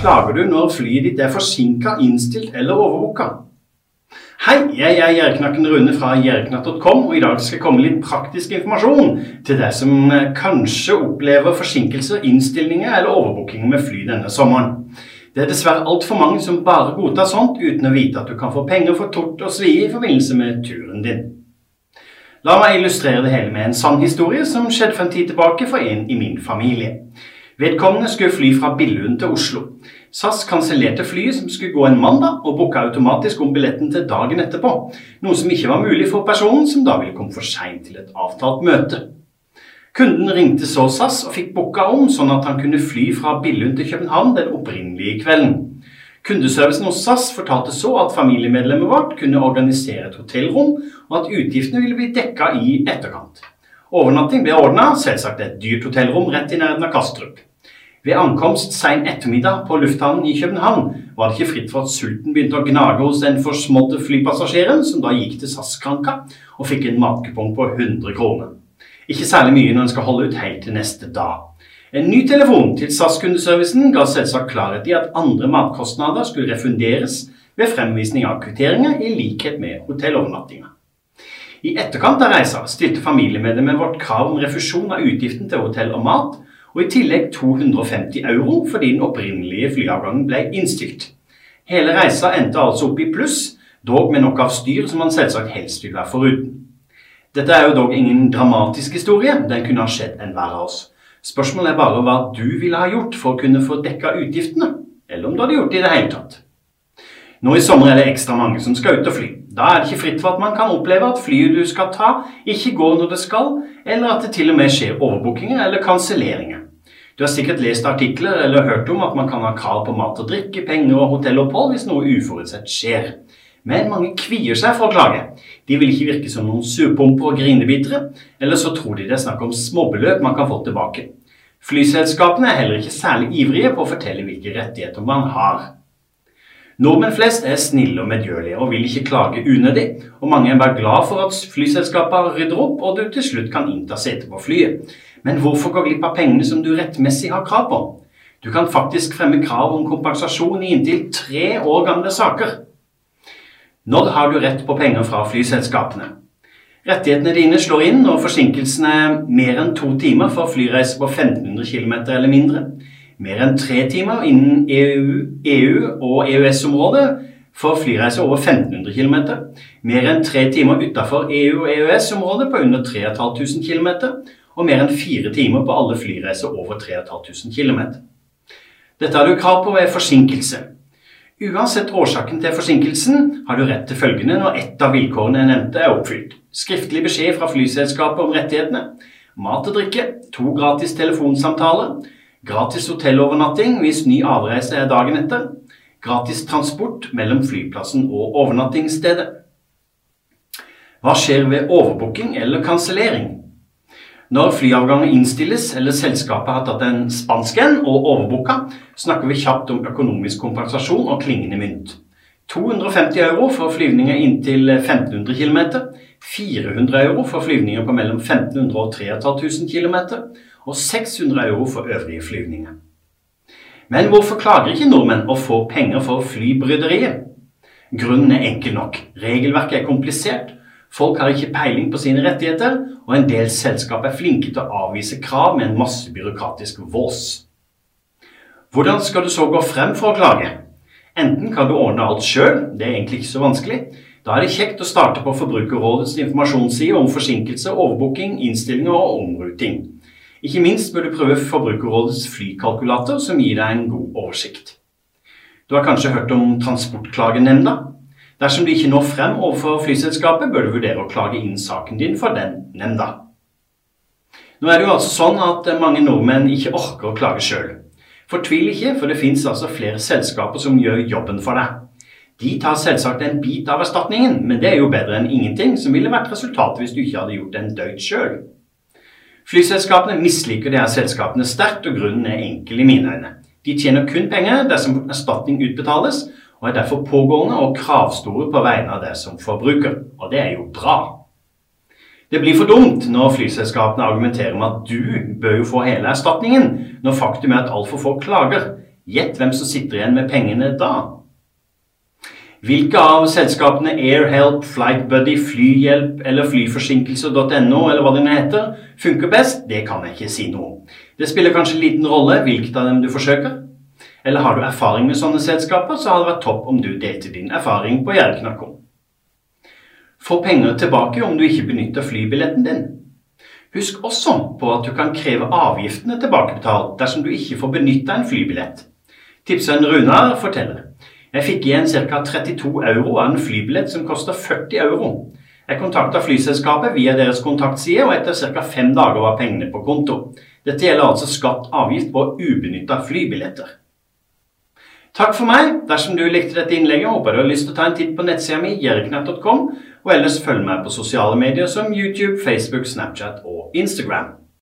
klager du når flyet ditt er forsinka, innstilt eller overbooka? Hei, jeg er Gjerdknakken Rune fra gjerdknatt.com, og i dag skal jeg komme litt praktisk informasjon til deg som eh, kanskje opplever forsinkelser, innstillinger eller overbooking med fly denne sommeren. Det er dessverre altfor mange som bare godtar sånt uten å vite at du kan få penger for tort og svi i forbindelse med turen din. La meg illustrere det hele med en sann historie som skjedde for en tid tilbake for en i min familie. Vedkommende skulle fly fra Billund til Oslo. SAS kansellerte flyet som skulle gå en mandag, og booka automatisk om billetten til dagen etterpå, noe som ikke var mulig for personen som da ville komme for seint til et avtalt møte. Kunden ringte så SAS og fikk booka om, sånn at han kunne fly fra Billund til København den opprinnelige kvelden. Kundeservicen hos SAS fortalte så at familiemedlemmet vårt kunne organisere et hotellrom, og at utgiftene ville bli dekka i etterkant. Overnatting ble ordna, selvsagt et dyrt hotellrom rett i nærheten av Kastrup. Ved ankomst sein ettermiddag på lufthavnen i København var det ikke fritt for at sulten begynte å gnage hos den forsmådde flypassasjeren, som da gikk til SAS-kranka og fikk en matkupong på 100 kroner. Ikke særlig mye når en skal holde ut helt til neste dag. En ny telefon til SAS-kundeservicen ga selvsagt klarhet i at andre matkostnader skulle refunderes ved fremvisning av kvitteringer, i likhet med hotellovernattinga. I etterkant av reisa stilte familiemedlemmet vårt krav om refusjon av utgiften til hotell og mat, og i tillegg 250 euro fordi den opprinnelige flyavgangen ble innstilt. Hele reisa endte altså opp i pluss, dog med nok av styr som man selvsagt helst vil være foruten. Dette er jo dog ingen dramatisk historie, den kunne ha skjedd enhver av oss. Spørsmålet er bare hva du ville ha gjort for å kunne få dekka utgiftene, eller om du hadde gjort det i det hele tatt. Nå i sommer er det ekstra mange som skal ut og fly. Da er det ikke fritt for at man kan oppleve at flyet du skal ta, ikke går når det skal, eller at det til og med skjer overbookinger eller kanselleringer. Du har sikkert lest artikler eller hørt om at man kan ha krav på mat og drikke, penger og hotellopphold hvis noe uforutsett skjer. Men mange kvier seg for å klage. De vil ikke virke som noen surpumper og grinebitere, eller så tror de det er snakk om småbeløp man kan få tilbake. Flyselskapene er heller ikke særlig ivrige på å fortelle hvilke rettigheter man har. Nordmenn flest er snille og medgjørlige og vil ikke klage unødig, og mange er bare glad for at flyselskapene rydder opp og du til slutt kan innta sete på flyet. Men hvorfor gå glipp av pengene som du rettmessig har krav på? Du kan faktisk fremme krav om kompensasjon i inntil tre år gamle saker. Når har du rett på penger fra flyselskapene? Rettighetene dine slår inn når forsinkelsen er mer enn to timer for flyreiser på 1500 km eller mindre mer enn tre timer innen EU, EU og EØS-området for flyreiser over 1500 km, mer enn tre timer utenfor EU- og EØS-området på under 3500 km, og mer enn fire timer på alle flyreiser over 3500 km. Dette har du krav på ved forsinkelse. Uansett årsaken til forsinkelsen har du rett til følgende når ett av vilkårene jeg nevnte er oppfylt. Skriftlig beskjed fra flyselskapet om rettighetene, mat og drikke, to gratis telefonsamtaler, Gratis hotellovernatting hvis ny avreise er dagen etter. Gratis transport mellom flyplassen og overnattingsstedet. Hva skjer ved overbooking eller kansellering? Når flyavganger innstilles eller selskapet har tatt en spansk en og overbooka, snakker vi kjapt om økonomisk kompensasjon og klingende mynt. 250 euro for flyvninger inntil 1500 km, 400 euro for flyvninger på mellom 1500 og 3500 km, og 600 euro for øvrige flyvninger. Men hvorfor klager ikke nordmenn å få penger for flybryderiet? Grunnen er enkel nok. Regelverket er komplisert, folk har ikke peiling på sine rettigheter, og en del selskap er flinke til å avvise krav med en masse byråkratisk vås. Hvordan skal du så gå frem for å klage? Enten kan du ordne alt sjøl, det er egentlig ikke så vanskelig. Da er det kjekt å starte på Forbrukerrådets informasjonsside om forsinkelse, overbooking, innstillinger og omruting. Ikke minst bør du prøve Forbrukerrådets flykalkulator, som gir deg en god oversikt. Du har kanskje hørt om Transportklagenemnda? Dersom du ikke når frem overfor flyselskapet, bør du vurdere å klage inn saken din for den nemnda. Nå er det jo altså sånn at mange nordmenn ikke orker å klage sjøl. Fortvil ikke, for det fins altså flere selskaper som gjør jobben for deg. De tar selvsagt en bit av erstatningen, men det er jo bedre enn ingenting, som ville vært resultatet hvis du ikke hadde gjort en døyt sjøl. Flyselskapene misliker her selskapene sterkt, og grunnen er enkel i mine øyne. De tjener kun penger dersom erstatning utbetales, og er derfor pågående og kravstore på vegne av deg som forbruker. Og det er jo bra. Det blir for dumt når flyselskapene argumenterer med at du bør jo få hele erstatningen, når faktum er at altfor få klager. Gjett hvem som sitter igjen med pengene da? Hvilke av selskapene AirHelp, FlightBuddy, Flyhjelp eller flyforsinkelse.no eller hva det heter, funker best, det kan jeg ikke si noe om. Det spiller kanskje liten rolle hvilket av dem du forsøker. Eller har du erfaring med sånne selskaper, så hadde det vært topp om du delte din erfaring på Gjerdeknakken. Få penger tilbake om du ikke benytter flybilletten din. Husk også på at du kan kreve avgiftene tilbakebetalt dersom du ikke får benytta en flybillett. Tipseren Runar forteller. Jeg fikk igjen ca. 32 euro av en flybillett som kosta 40 euro. Jeg kontakta flyselskapet via deres kontaktside, og etter ca. fem dager var pengene på konto. Dette gjelder altså skatt avgift på ubenytta flybilletter. Takk for meg. Dersom du likte dette innlegget, håper du har lyst til å ta en titt på nettsida mi jerknett.com, og ellers følg meg på sosiale medier som YouTube, Facebook, Snapchat og Instagram.